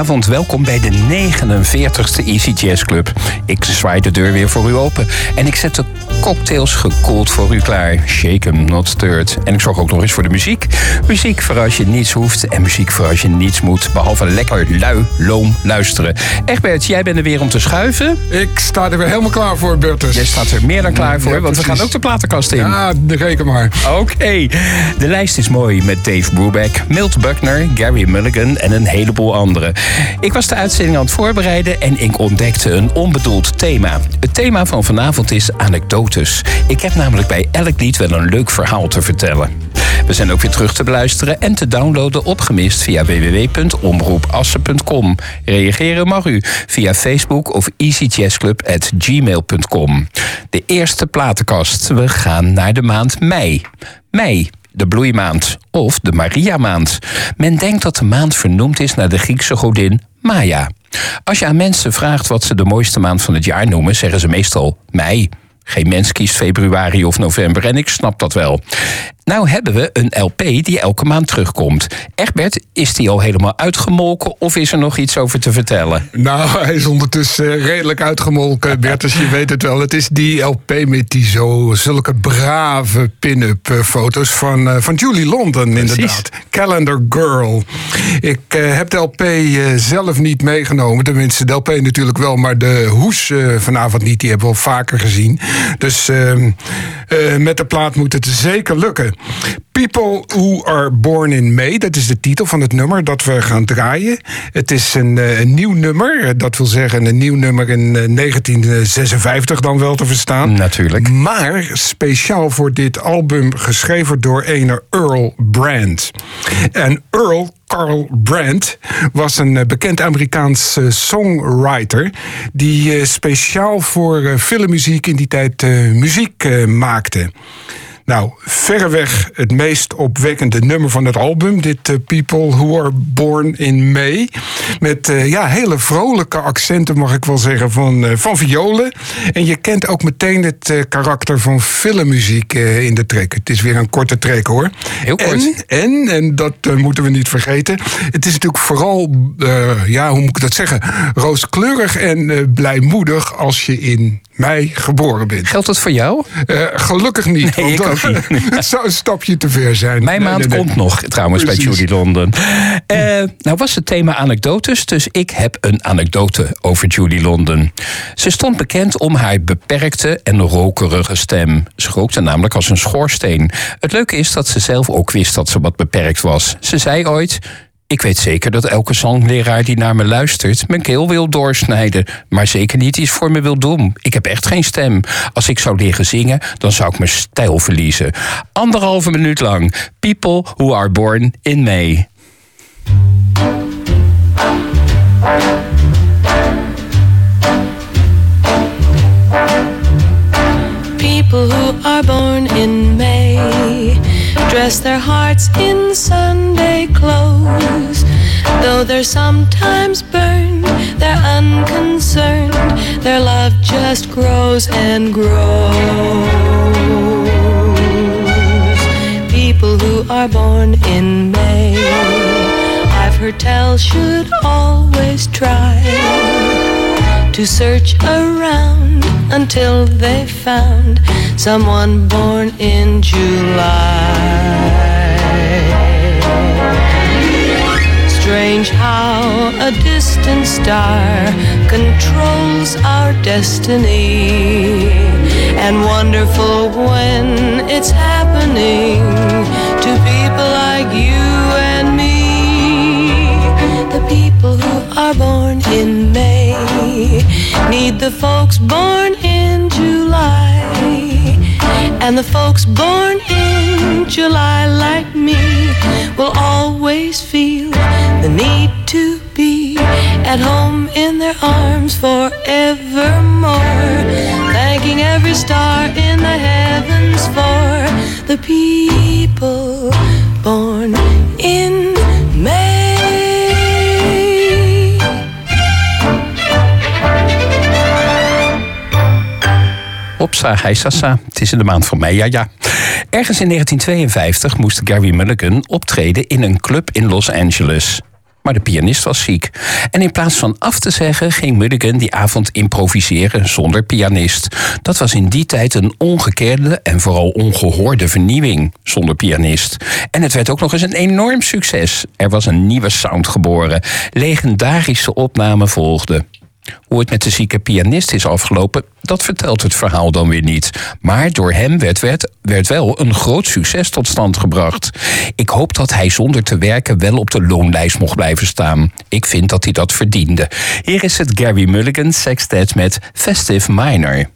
Goedenavond, welkom bij de 49ste Easy Jazz Club. Ik zwaai de deur weer voor u open en ik zet de cocktails gekoeld voor u klaar. Shake 'em, not stirred. En ik zorg ook nog eens voor de muziek. Muziek voor als je niets hoeft en muziek voor als je niets moet. Behalve lekker lui, loom luisteren. Egbert, jij bent er weer om te schuiven. Ik sta er weer helemaal klaar voor, Bertus. Jij staat er meer dan klaar voor, want we gaan ook de platenkast in. Ja, reken maar. Oké, de lijst is mooi met Dave Brubeck, Milt Buckner, Gary Mulligan en een heleboel anderen. Ik was de uitzending aan het voorbereiden en ik ontdekte een onbedoeld thema. Het thema van vanavond is anekdotes. Ik heb namelijk bij elk lied wel een leuk verhaal te vertellen. We zijn ook weer terug te beluisteren en te downloaden opgemist via www.omroepassen.com. Reageren mag u via Facebook of easyjazzclub.gmail.com. De eerste platenkast. We gaan naar de maand mei. Mei de bloeimaand of de Maria-maand. Men denkt dat de maand vernoemd is naar de Griekse godin Maya. Als je aan mensen vraagt wat ze de mooiste maand van het jaar noemen, zeggen ze meestal mei. Geen mens kiest februari of november en ik snap dat wel. Nou hebben we een LP die elke maand terugkomt. Egbert, is die al helemaal uitgemolken of is er nog iets over te vertellen? Nou, hij is ondertussen redelijk uitgemolken, Bertus, je weet het wel. Het is die LP met die zo, zulke brave pin-up eh, foto's van, uh, van Julie London, inderdaad. Calendar Girl. Ik uh, heb de LP zelf niet meegenomen. Tenminste, de LP natuurlijk wel, maar de hoes vanavond niet. Die hebben we al vaker gezien. Dus ehm, met de plaat moet het zeker lukken. People Who Are Born in May, dat is de titel van het nummer dat we gaan draaien. Het is een, eh, een nieuw nummer, dat wil zeggen een nieuw nummer in 1956 eh, dan wel te verstaan. Natuurlijk. Maar speciaal voor dit album geschreven door ene Earl Brand. En Earl Carl Brandt was een eh, bekend Amerikaans songwriter. die speciaal voor filmmuziek in die tijd muziek maakte. Nou, verreweg het meest opwekkende nummer van het album. Dit uh, People Who Are Born in May. Met uh, ja, hele vrolijke accenten, mag ik wel zeggen, van, uh, van violen. En je kent ook meteen het karakter van filmmuziek in de track. Het is weer een korte track hoor. Heel kort. En, en, en dat moeten we niet vergeten. Het is natuurlijk vooral, ja, hoe moet ik dat zeggen? Rooskleurig en blijmoedig als je in mei geboren bent. Geldt dat voor jou? gelukkig niet. Nee, ik ook het zou een stapje te ver zijn. Mijn maand komt nog, trouwens, Precies. bij Judy London. Uh, nou was het thema anekdotes, dus ik heb een anekdote over Judy London. Ze stond bekend om haar beperkte en rokerige stem. Ze rookte namelijk als een schoorsteen. Het leuke is dat ze zelf ook wist dat ze wat beperkt was. Ze zei ooit... Ik weet zeker dat elke zangleraar die naar me luistert mijn keel wil doorsnijden, maar zeker niet iets voor me wil doen. Ik heb echt geen stem. Als ik zou leren zingen, dan zou ik mijn stijl verliezen. Anderhalve minuut lang. People who are born in May. People who are born in May dress their hearts in Sunday clothes. Though they're sometimes burned, they're unconcerned. Their love just grows and grows. People who are born in May, I've heard tell, should always try to search around until they found someone born in July. Strange how a distant star controls our destiny, and wonderful when it's happening to people like you and me. The people who are born need the folks born in July and the folks born in July, like me, will always feel the need to be at home in their arms forevermore. Thanking every star in the heavens for the people born in Hij. Het is in de maand van mei, ja ja. Ergens in 1952 moest Gary Mulligan optreden in een club in Los Angeles. maar de pianist was ziek. En in plaats van af te zeggen, ging Mulligan die avond improviseren zonder pianist. Dat was in die tijd een ongekende en vooral ongehoorde vernieuwing zonder pianist. En het werd ook nog eens een enorm succes. Er was een nieuwe sound geboren. Legendarische opnamen volgden. Hoe het met de zieke pianist is afgelopen, dat vertelt het verhaal dan weer niet. Maar door hem werd, werd, wel een groot succes tot stand gebracht. Ik hoop dat hij zonder te werken wel op de loonlijst mocht blijven staan. Ik vind dat hij dat verdiende. Hier is het Gary Mulligan Sextet met Festive Minor.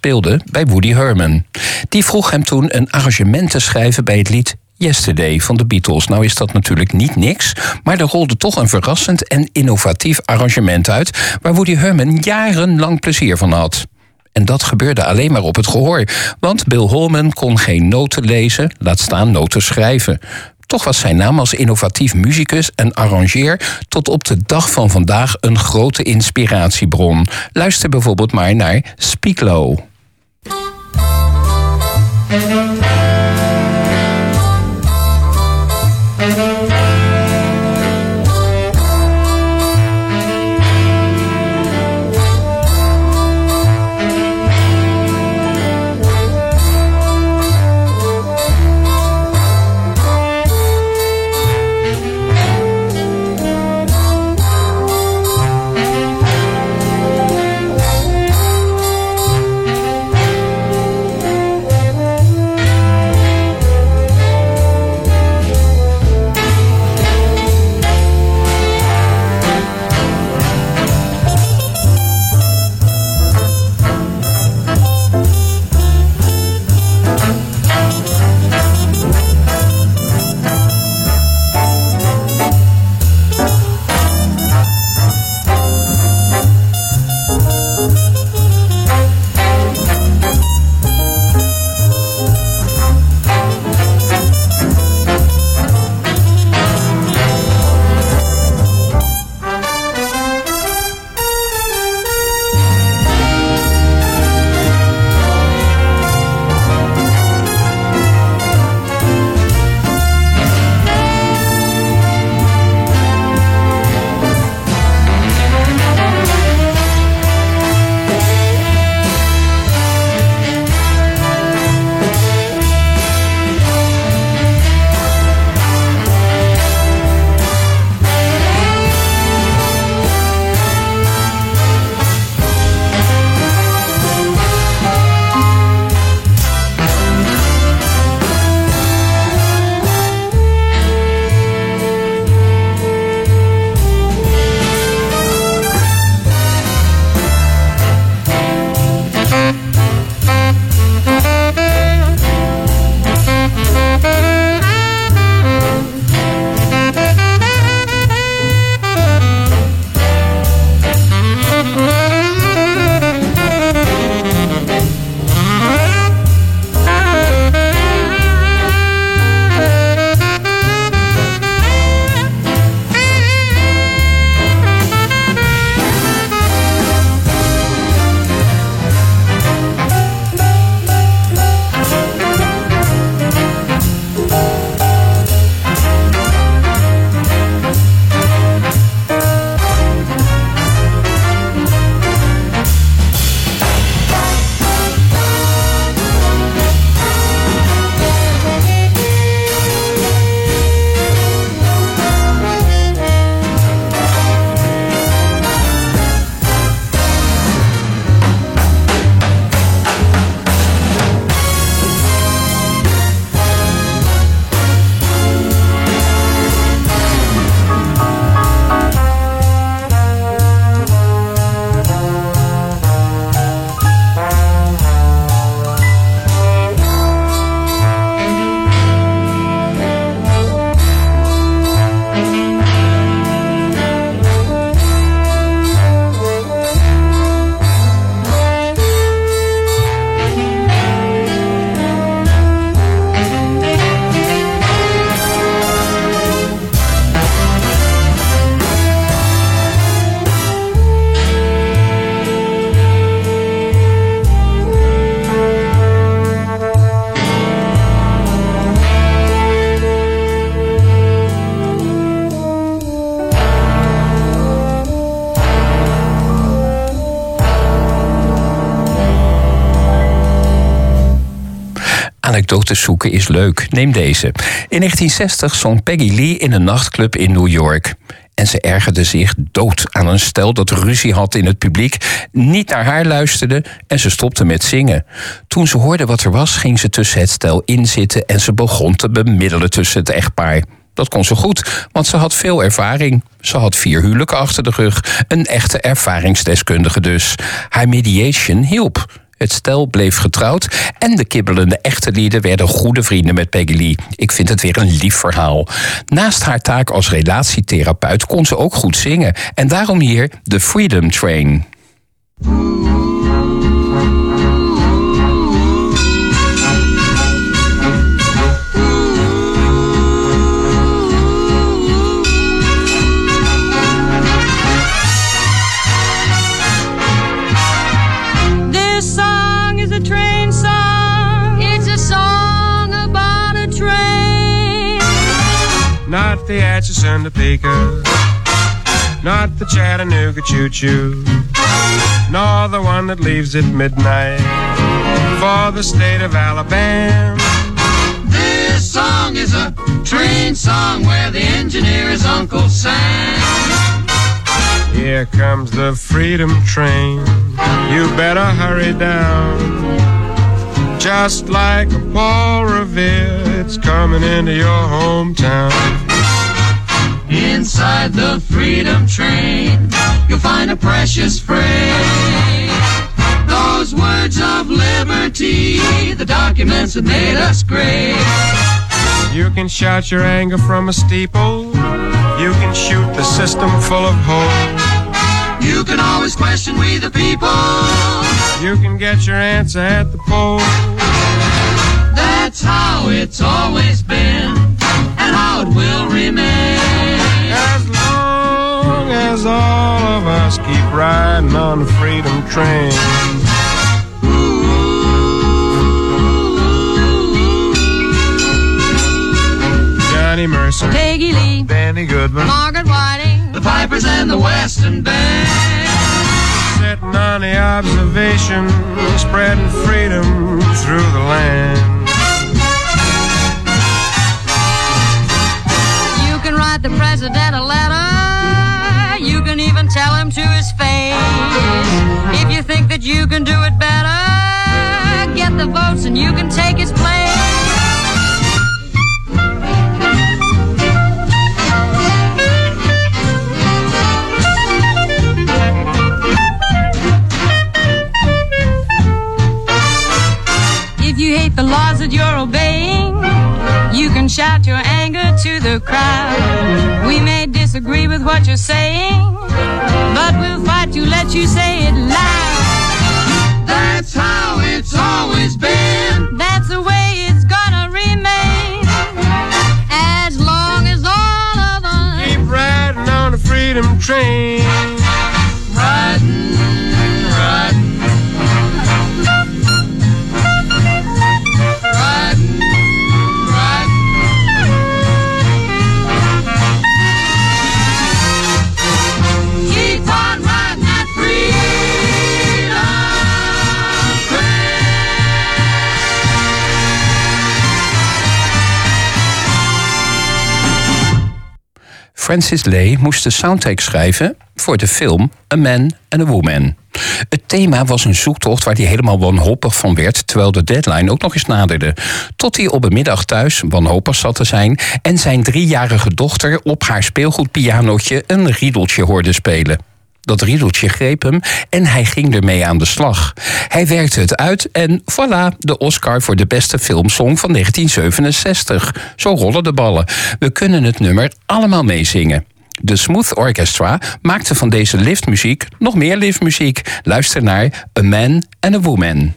Speelde bij Woody Herman. Die vroeg hem toen een arrangement te schrijven bij het lied Yesterday van de Beatles. Nou is dat natuurlijk niet niks, maar er rolde toch een verrassend en innovatief arrangement uit waar Woody Herman jarenlang plezier van had. En dat gebeurde alleen maar op het gehoor, want Bill Holman kon geen noten lezen, laat staan noten schrijven. Toch was zijn naam als innovatief muzikus en arrangeer tot op de dag van vandaag een grote inspiratiebron. Luister bijvoorbeeld maar naar Speak Low. Música zoeken is leuk. Neem deze. In 1960 zong Peggy Lee in een nachtclub in New York. En ze ergerde zich dood aan een stel dat ruzie had in het publiek, niet naar haar luisterde en ze stopte met zingen. Toen ze hoorde wat er was, ging ze tussen het stel inzitten en ze begon te bemiddelen tussen het echtpaar. Dat kon ze goed, want ze had veel ervaring. Ze had vier huwelijken achter de rug. Een echte ervaringsdeskundige dus. Haar mediation hielp. Het stel bleef getrouwd en de kibbelende echte lieden werden goede vrienden met Peggy Lee. Ik vind het weer een lief verhaal. Naast haar taak als relatietherapeut kon ze ook goed zingen. En daarom hier de Freedom Train. The Atchison Topeka, not the Chattanooga Choo Choo, nor the one that leaves at midnight for the state of Alabama. This song is a train song where the engineer is Uncle Sam. Here comes the freedom train. You better hurry down. Just like a Paul Revere, it's coming into your hometown. Inside the freedom train, you'll find a precious phrase. Those words of liberty, the documents that made us great. You can shout your anger from a steeple. You can shoot the system full of holes. You can always question we the people. You can get your answer at the poll. That's how it's always been, and how it will remain as long as all of us keep riding on the freedom train. Johnny Mercer, Peggy Lee, Benny Goodman, Margaret Whiting, the Pipers and the Western Band. Sitting on the observation, spreading freedom through the land. Write the president a letter you can even tell him to his face. If you think that you can do it better, get the votes and you can take his place. If you hate the laws that you're obeying, you can shout your anger to the crowd. We may disagree with what you're saying, but we'll fight to let you say it loud. That's how it's always been. That's the way it's gonna remain. As long as all of us keep riding on the freedom train. Francis Lee moest de soundtrack schrijven voor de film A Man and a Woman. Het thema was een zoektocht waar hij helemaal wanhopig van werd, terwijl de deadline ook nog eens naderde. Tot hij op een middag thuis wanhopig zat te zijn en zijn driejarige dochter op haar speelgoedpianootje een riedeltje hoorde spelen. Dat riedeltje greep hem en hij ging ermee aan de slag. Hij werkte het uit en voilà, de Oscar voor de beste filmsong van 1967. Zo rollen de ballen. We kunnen het nummer allemaal meezingen. De Smooth Orchestra maakte van deze liftmuziek nog meer liftmuziek. Luister naar A Man and a Woman.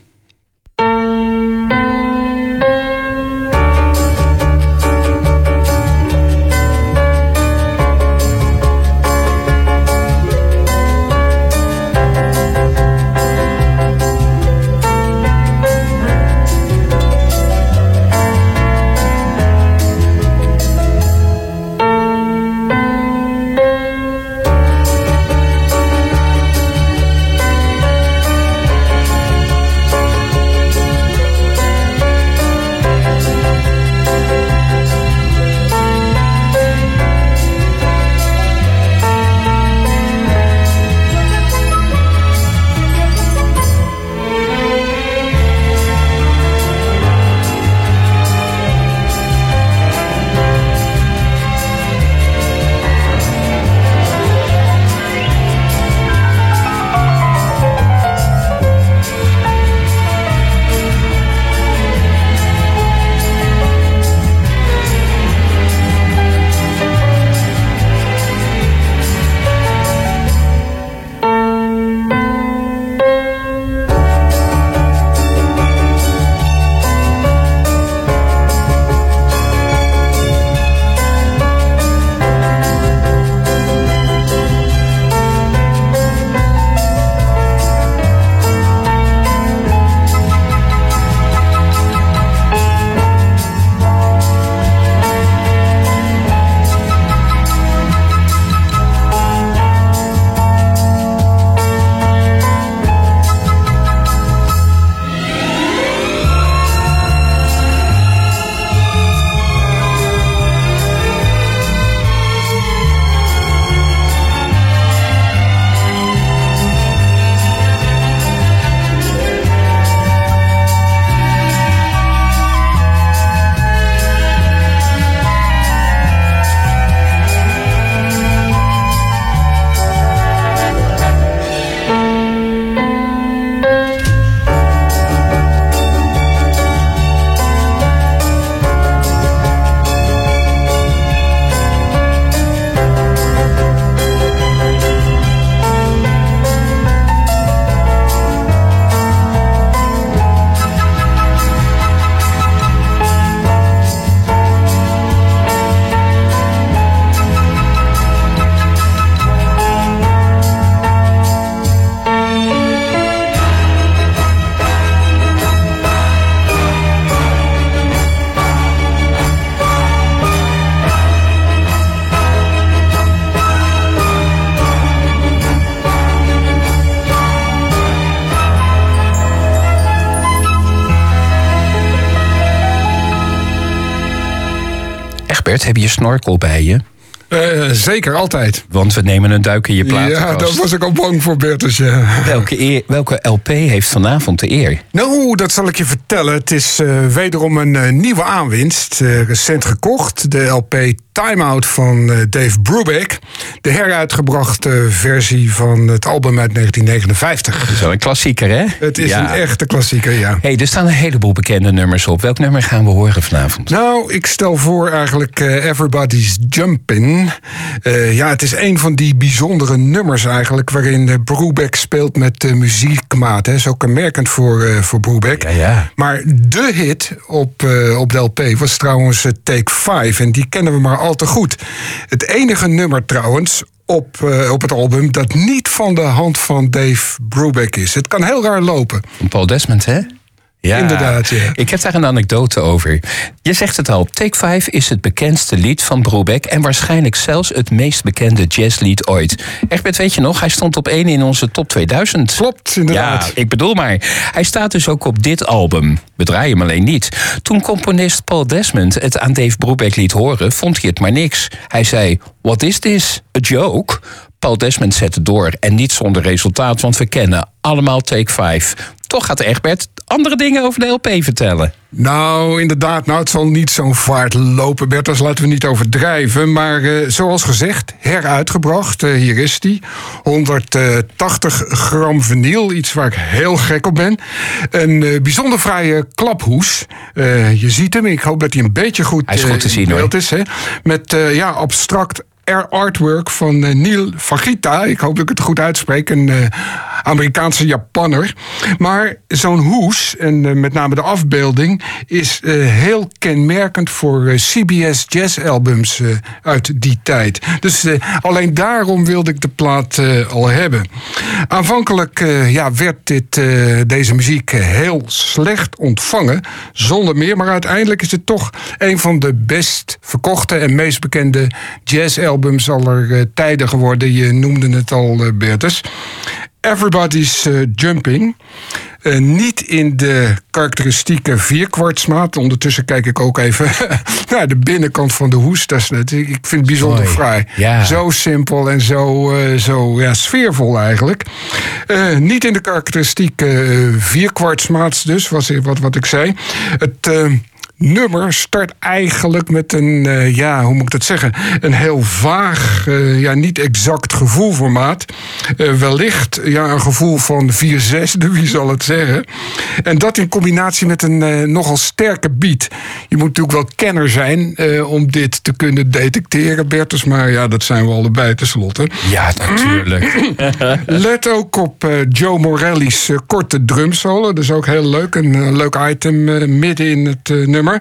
Bert, heb je snorkel bij je? Uh, zeker, altijd. Want we nemen een duik in je platenkast. Ja, daar was ik al bang voor, Bertus. Ja. Welke, eer, welke LP heeft vanavond de eer? Nou, dat zal ik je vertellen. Het is uh, wederom een uh, nieuwe aanwinst. recent gekocht. De LP Time Out van Dave Brubeck. De heruitgebrachte versie van het album uit 1959. Dat is wel een klassieker, hè? Het is een echte klassieker, ja. hey, er staan een heleboel bekende nummers op. Welk nummer gaan we horen vanavond? Nou, ik stel voor eigenlijk Everybody's Jumpin'. Uh, ja, het is een van die bijzondere nummers eigenlijk... waarin uh, Brubeck speelt met de muziekmaat. Hè. Zo kenmerkend voor, voor Brubeck. Ja, ja. Maar de hit op, op de LP was trouwens Take 5. En die kennen we maar al te goed. Het enige nummer trouwens op, uh, op het album dat niet van de hand van Dave Brubeck is. Het kan heel raar lopen. Paul Desmond, hè? Ja, inderdaad. Ja. Ik heb daar een anekdote over. Je zegt het al, Take 5 is het bekendste lied van Brobeck... en waarschijnlijk zelfs het meest bekende jazzlied ooit. Egbert, weet je nog, hij stond op één in onze top 2000. Klopt, inderdaad. Ja, ik bedoel maar. Hij staat dus ook op dit album. We draaien hem alleen niet. Toen componist Paul Desmond het aan Dave Brubeck liet horen... vond hij het maar niks. Hij zei, what is this? A joke? Paul Desmond zette door en niet zonder resultaat... want we kennen allemaal Take 5. Toch gaat Egbert andere dingen over de LP vertellen. Nou, inderdaad. Nou, het zal niet zo'n vaart lopen, Bert. Dus laten we niet overdrijven. Maar uh, zoals gezegd, heruitgebracht. Uh, hier is die. 180 gram vinyl. Iets waar ik heel gek op ben. Een uh, bijzonder fraaie klaphoes. je ziet hem. Ik hoop dat hij een beetje goed, hij is goed te zien, hoor. is. Hè? Met ja, abstract artwork van Neil Fagita. Ik hoop dat ik het goed uitspreek. Een Amerikaanse Japanner. Maar zo'n hoes, en uh, met name de afbeelding, is heel kenmerkend voor CBS jazz-albums uit die tijd. Dus alleen daarom wilde ik de plaat al hebben. Aanvankelijk ja, werd dit, deze muziek heel slecht ontvangen, zonder meer. Maar uiteindelijk is het toch een van de best verkochte en meest bekende jazz-albums aller tijden geworden. Je noemde het al, Bertus. Everybody's uh, Jumping. Uh, niet in de karakteristieke vierkwartsmaat. Ondertussen kijk ik ook even naar de binnenkant van de hoes. Dat is net, ik vind het bijzonder fraai. Ja. Zo simpel en zo, uh, zo ja, sfeervol eigenlijk. niet in de karakteristieke vierkwartsmaat dus, was wat, wat ik zei. Het nummer start eigenlijk met een, uh, ja, hoe moet ik dat zeggen? Een heel vaag, uh, ja, niet exact gevoelformaat. Uh, wellicht ja, een gevoel van vier zesde, wie zal het zeggen? En dat in combinatie met een nogal sterke beat. Je moet natuurlijk wel kenner zijn om dit te kunnen detecteren, Bertus. Maar ja, dat zijn we allebei tenslotte. Ja, natuurlijk. Let ook op Joe Morelli's korte drumsolo. Dat is ook heel leuk. Een leuk item midden in het nummer.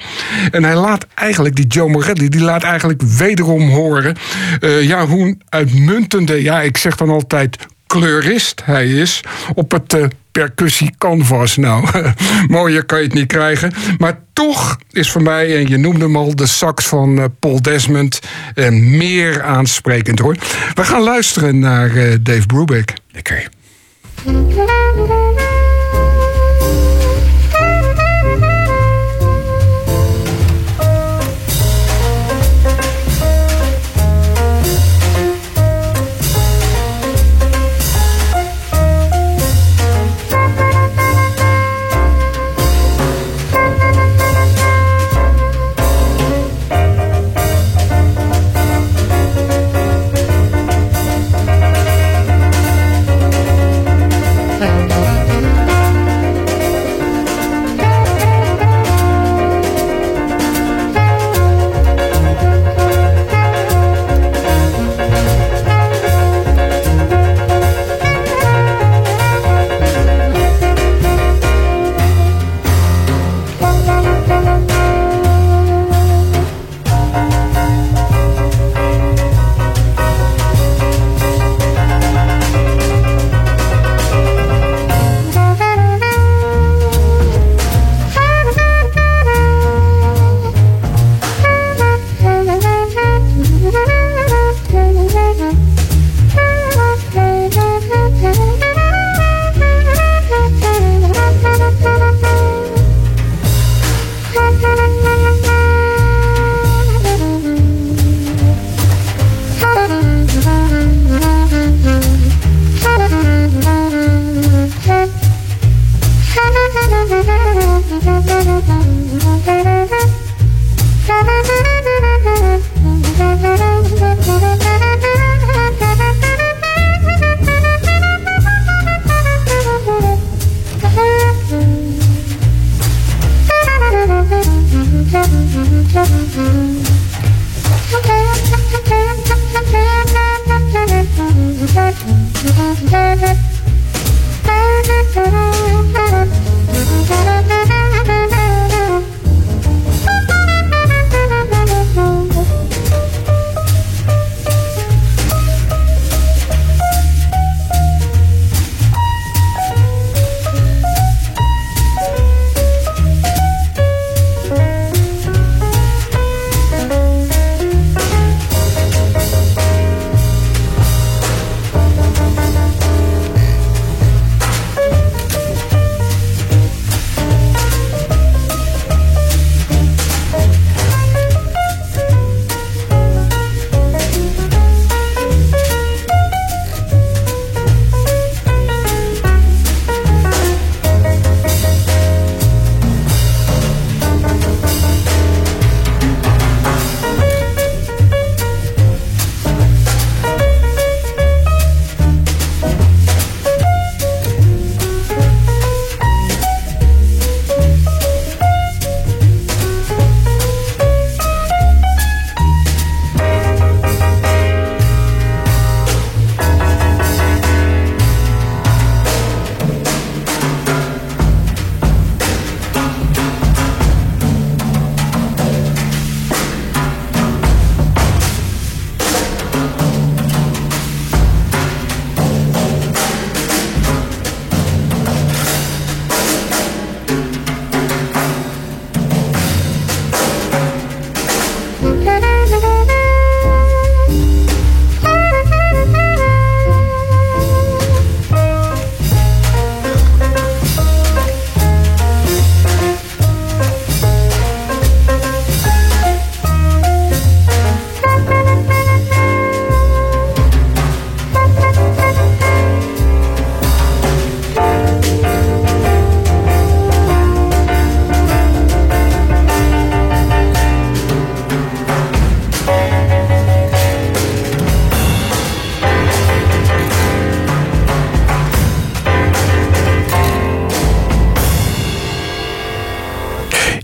En hij laat eigenlijk, die Joe Morelli, die laat eigenlijk wederom horen... Uh, ja, hoe uitmuntende, ja, ik zeg dan altijd kleurist hij is op het uh, percussie canvas. Nou, mooier kan je het niet krijgen. Maar toch is voor mij, en je noemde hem al, de sax van uh, Paul Desmond meer aansprekend hoor. We gaan luisteren naar Dave Brubeck. Lekker.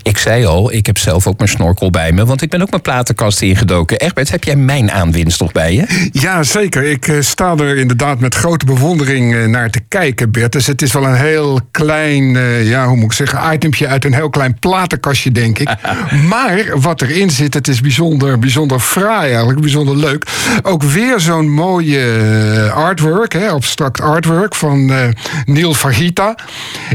Ik zei al, ik heb zelf ook mijn snorkel bij me, want ik ben ook mijn platenkast ingedoken. Egbert, heb jij mijn aanwinst nog bij je? Ja, zeker. Ik eh, sta er inderdaad met grote bewondering eh, naar te kijken, Bert. Dus het is wel een heel klein, eh, ja, hoe moet ik zeggen, itempje uit een heel klein platenkastje, denk ik. maar wat erin zit, het is bijzonder, bijzonder fraai eigenlijk, bijzonder leuk. Ook weer zo'n mooie artwork, hè, abstract artwork van Neil Fagita.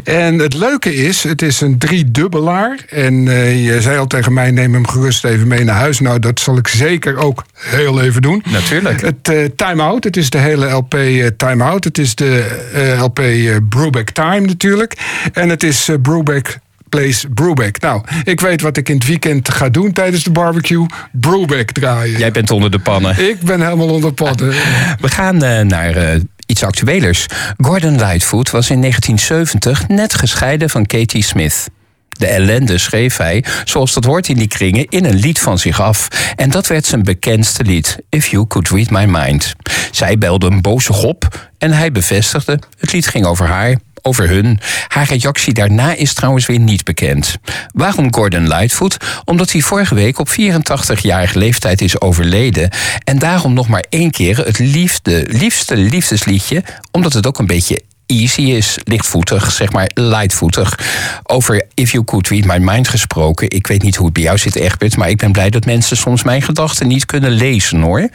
En het leuke is, het is een driedubbelaar. En je zei al tegen mij, neem hem gerust even mee naar huis. Nou, dat zal ik zeker ook heel even doen. Natuurlijk. Het uh, Time Out, het is de hele LP uh, Time Out. Het is de LP Brubeck Time natuurlijk. En het is Brubeck Place Brubeck. Nou, ik weet wat ik in het weekend ga doen tijdens de barbecue. Brubeck draaien. Jij bent onder de pannen. Ik ben helemaal onder de pannen. We gaan naar iets actuelers. Gordon Lightfoot was in 1970 net gescheiden van Katie Smith. De ellende schreef hij, zoals dat hoort in die kringen, in een lied van zich af. En dat werd zijn bekendste lied, If You Could Read My Mind. Zij belde een boze op en hij bevestigde, het lied ging over haar, over hun. Haar reactie daarna is trouwens weer niet bekend. Waarom Gordon Lightfoot? Omdat hij vorige week op 84-jarige leeftijd is overleden. En daarom nog maar één keer het liefde, liefste liefdesliedje, omdat het ook een beetje easy is, lichtvoetig, zeg maar lightvoetig. Over If You Could Read My Mind gesproken. Ik weet niet hoe het bij jou zit, Egbert, maar ik ben blij dat mensen soms mijn gedachten niet kunnen lezen hoor.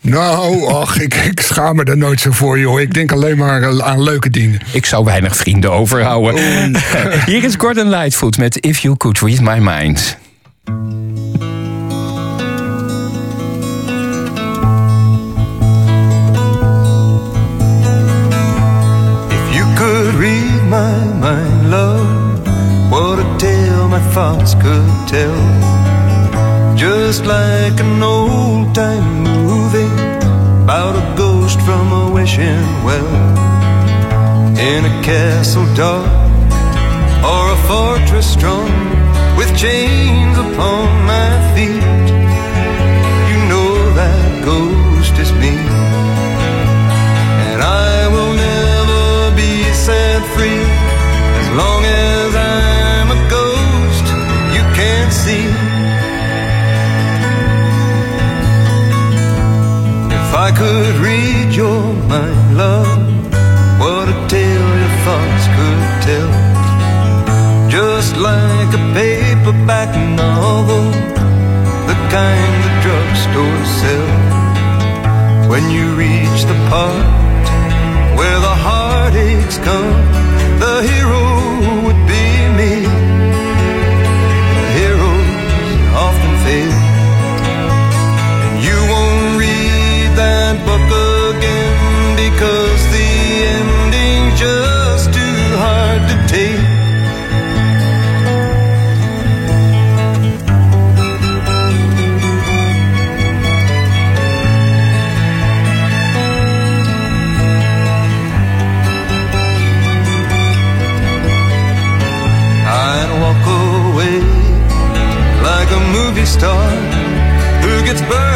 Nou, ach, ik, ik schaam me er nooit zo voor, joh. Ik denk alleen maar aan leuke dingen. Ik zou weinig vrienden overhouden. Hier is Gordon Lightfoot met If You Could Read My Mind. Just like an old time movie about a ghost from a wishing well. In a castle dark or a fortress strong with chains upon my feet. Could read your mind, love, what a tale your thoughts could tell. Just like a paperback novel, the kind the drugstore sell. When you reach the part where the heartaches come, who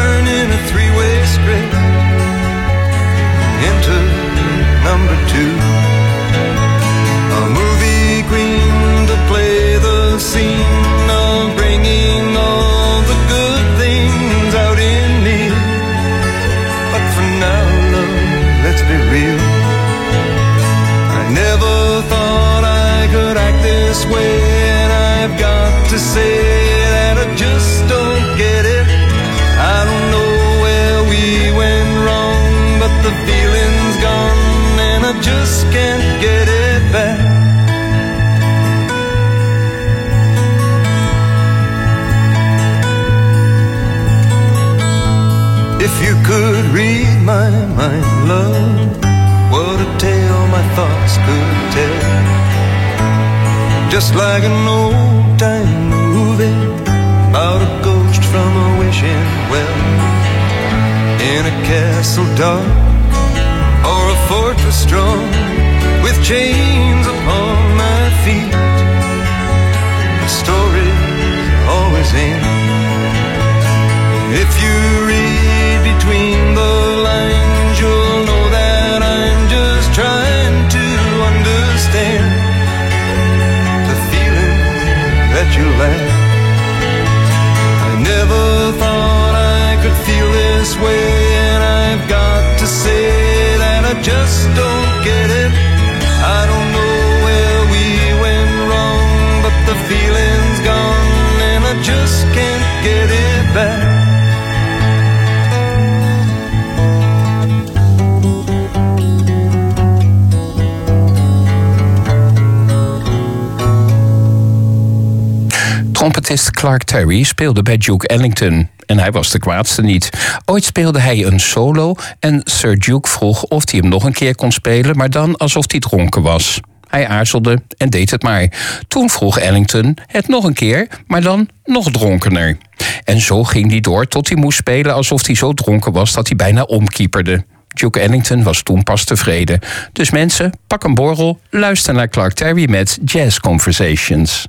Trompetist Clark Terry speelde bij Duke Ellington. En hij was de kwaadste niet. Ooit speelde hij een solo en Sir Duke vroeg of hij hem nog een keer kon spelen, maar dan alsof hij dronken was. Hij aarzelde en deed het maar. Toen vroeg Ellington het nog een keer, maar dan nog dronkener. En zo ging hij door tot hij moest spelen alsof hij zo dronken was dat hij bijna omkieperde. Duke Ellington was toen pas tevreden. Dus mensen, pak een borrel, luister naar Clark Terry met Jazz Conversations.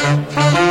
Een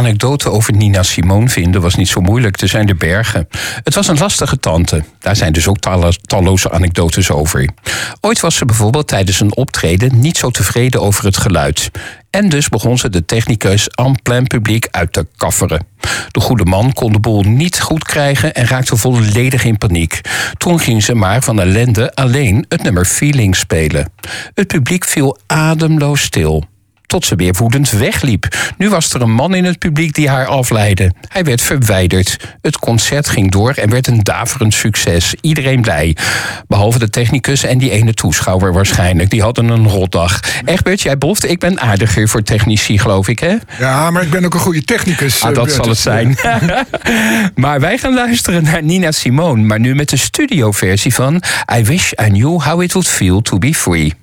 anekdote over Nina Simone vinden was niet zo moeilijk. Er zijn de bergen. Het was een lastige tante. Daar zijn dus ook talloze anekdotes over. Ooit was ze bijvoorbeeld tijdens een optreden niet zo tevreden over het geluid. En dus begon ze de technicus en plein publiek uit te kafferen. De goede man kon de boel niet goed krijgen en raakte volledig in paniek. Toen ging ze maar van ellende alleen het nummer Feeling spelen. Het publiek viel ademloos stil tot ze weer woedend wegliep. Nu was er een man in het publiek die haar afleidde. Hij werd verwijderd. Het concert ging door en werd een daverend succes. Iedereen blij. Behalve de technicus en die ene toeschouwer waarschijnlijk. Die hadden een rotdag. Egbert, jij boft, ik ben aardiger voor technici, geloof ik, hè? Ja, maar ik ben ook een goede technicus. Ah, dat eh, zal het zijn. maar wij gaan luisteren naar Nina Simone. Maar nu met de studioversie van I Wish I Knew How It Would Feel To Be Free.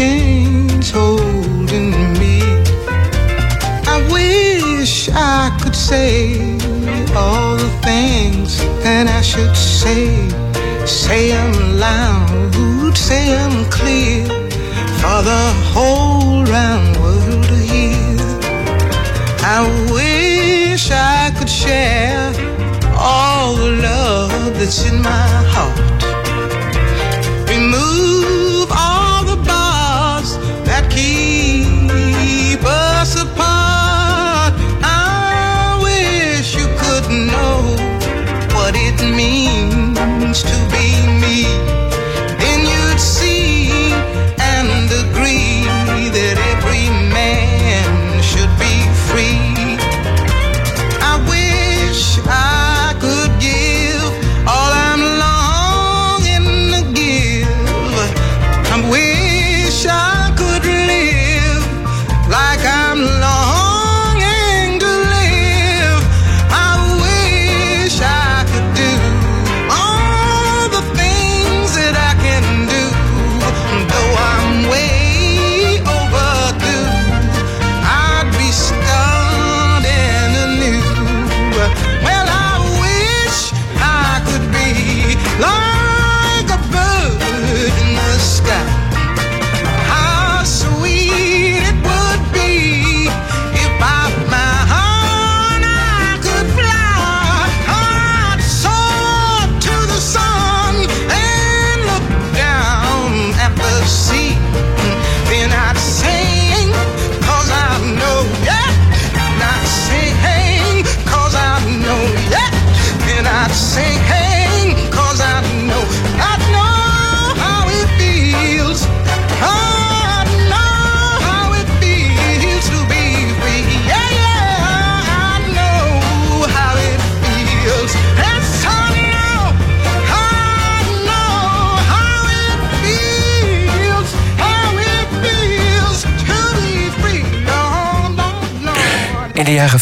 chains holding me. I wish I could say all the things that I should say. Say them loud, say clear for the whole round world to hear. I wish I could share all the love that's in my heart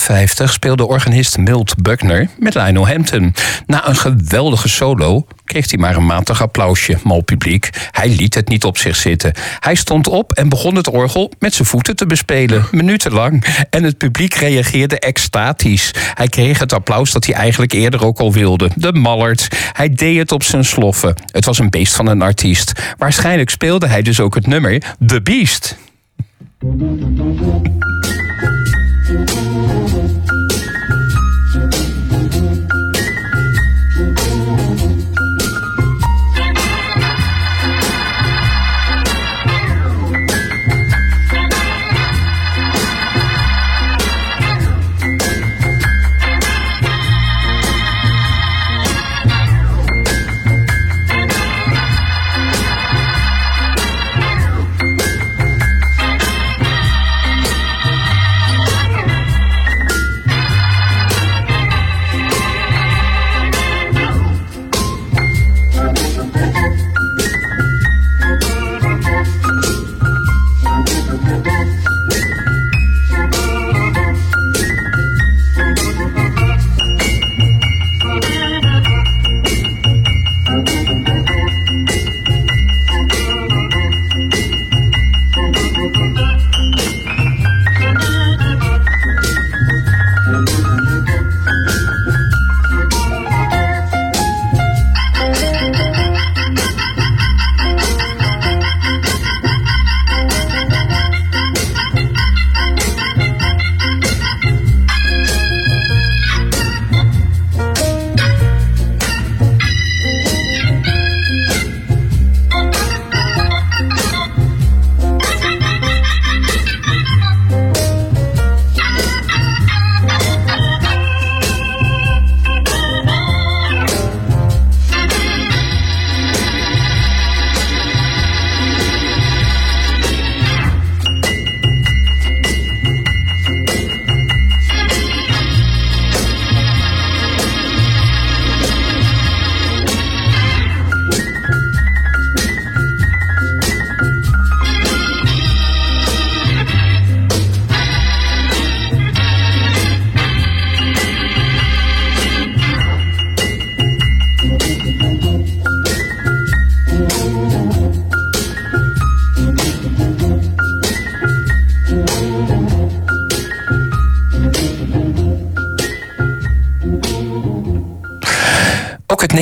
50 speelde organist Milt Buckner met Lionel Hampton. Na een geweldige solo kreeg hij maar een matig applausje, mal publiek. Hij liet het niet op zich zitten. Hij stond op en begon het orgel met zijn voeten te bespelen, minutenlang. En het publiek reageerde extatisch. Hij kreeg het applaus dat hij eigenlijk eerder ook al wilde. De mallert. Hij deed het op zijn sloffen. Het was een beest van een artiest. Waarschijnlijk speelde hij dus ook het nummer The Beast. you.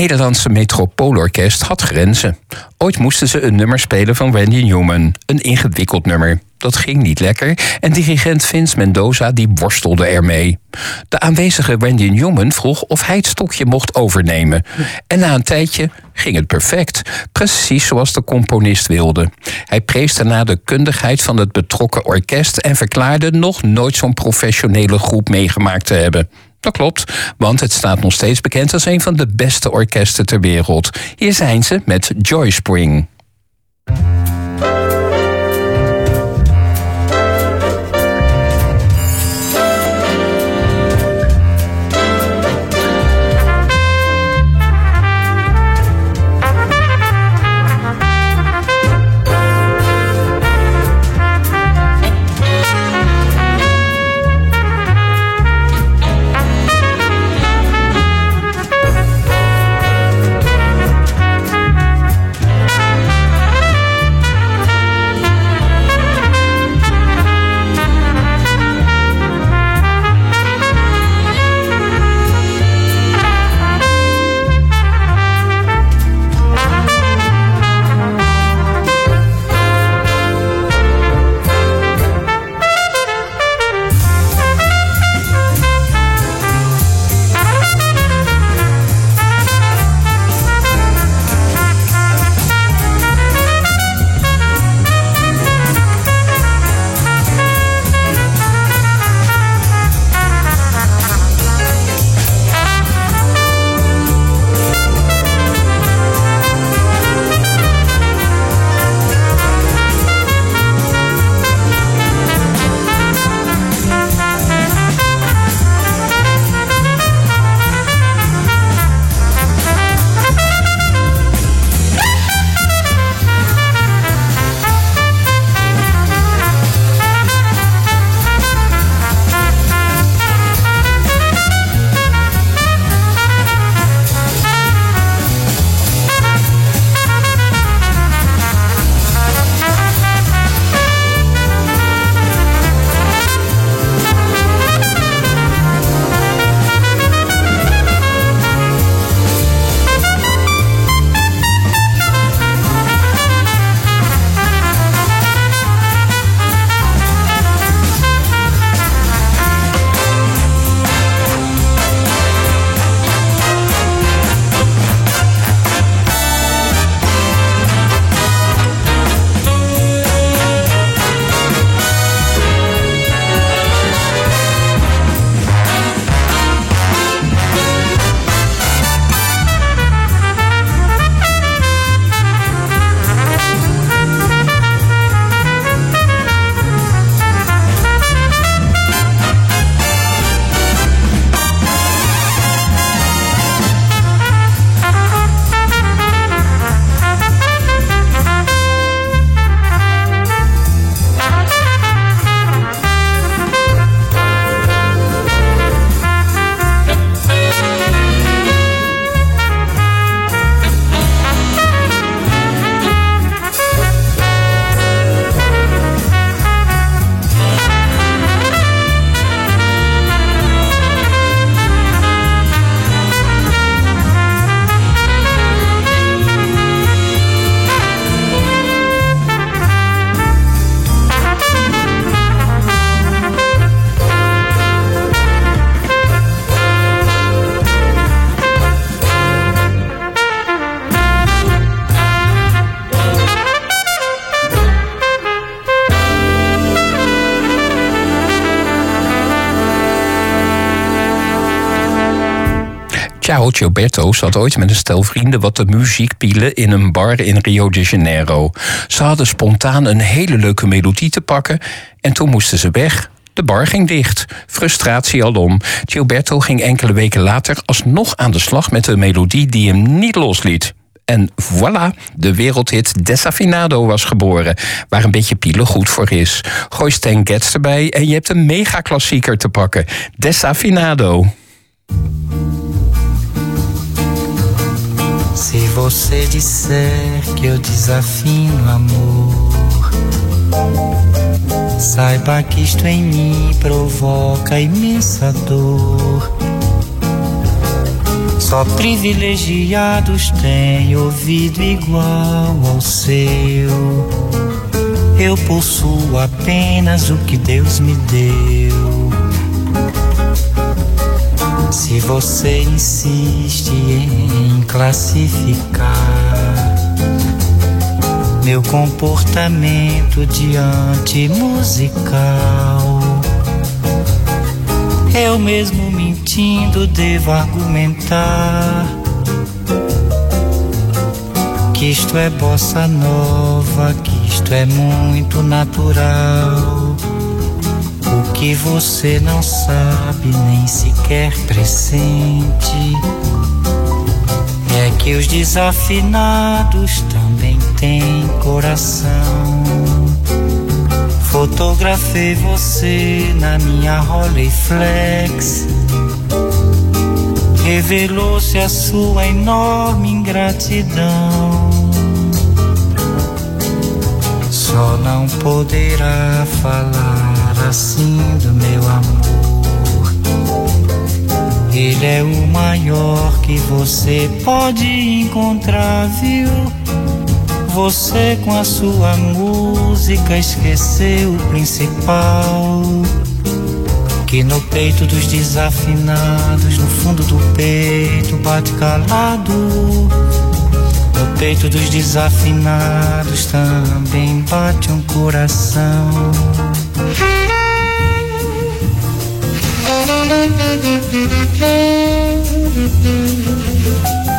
Nederlandse Metropoolorkest had grenzen. Ooit moesten ze een nummer spelen van Randy Newman. Een ingewikkeld nummer. Dat ging niet lekker en dirigent Vince Mendoza die worstelde ermee. De aanwezige Randy Newman vroeg of hij het stokje mocht overnemen. En na een tijdje ging het perfect, precies zoals de componist wilde. Hij prees daarna de kundigheid van het betrokken orkest en verklaarde nog nooit zo'n professionele groep meegemaakt te hebben. Dat klopt, want het staat nog steeds bekend als een van de beste orkesten ter wereld. Hier zijn ze met Joy Spring. Gilberto zat ooit met een stel vrienden wat de muziek pielen in een bar in Rio de Janeiro. Ze hadden spontaan een hele leuke melodie te pakken en toen moesten ze weg. De bar ging dicht. Frustratie alom. Gilberto ging enkele weken later alsnog aan de slag met een melodie die hem niet losliet. En voilà, de wereldhit Desafinado was geboren, waar een beetje pielen goed voor is. Gooi Stan Getz erbij en je hebt een megaklassieker te pakken. Desafinado. Se você disser que eu desafino amor, saiba que isto em mim provoca imensa dor. Só privilegiados têm ouvido igual ao seu. Eu possuo apenas o que Deus me deu. Se você insiste em classificar meu comportamento diante musical, eu mesmo mentindo devo argumentar que isto é bossa nova, que isto é muito natural. Que você não sabe, nem sequer pressente, é que os desafinados também têm coração. Fotografei você na minha Rolleiflex. Revelou-se a sua enorme ingratidão. Só não poderá falar assim do meu amor. Ele é o maior que você pode encontrar, viu? Você com a sua música esqueceu o principal. Que no peito dos desafinados, no fundo do peito bate calado. No peito dos desafinados também bate um coração. Thank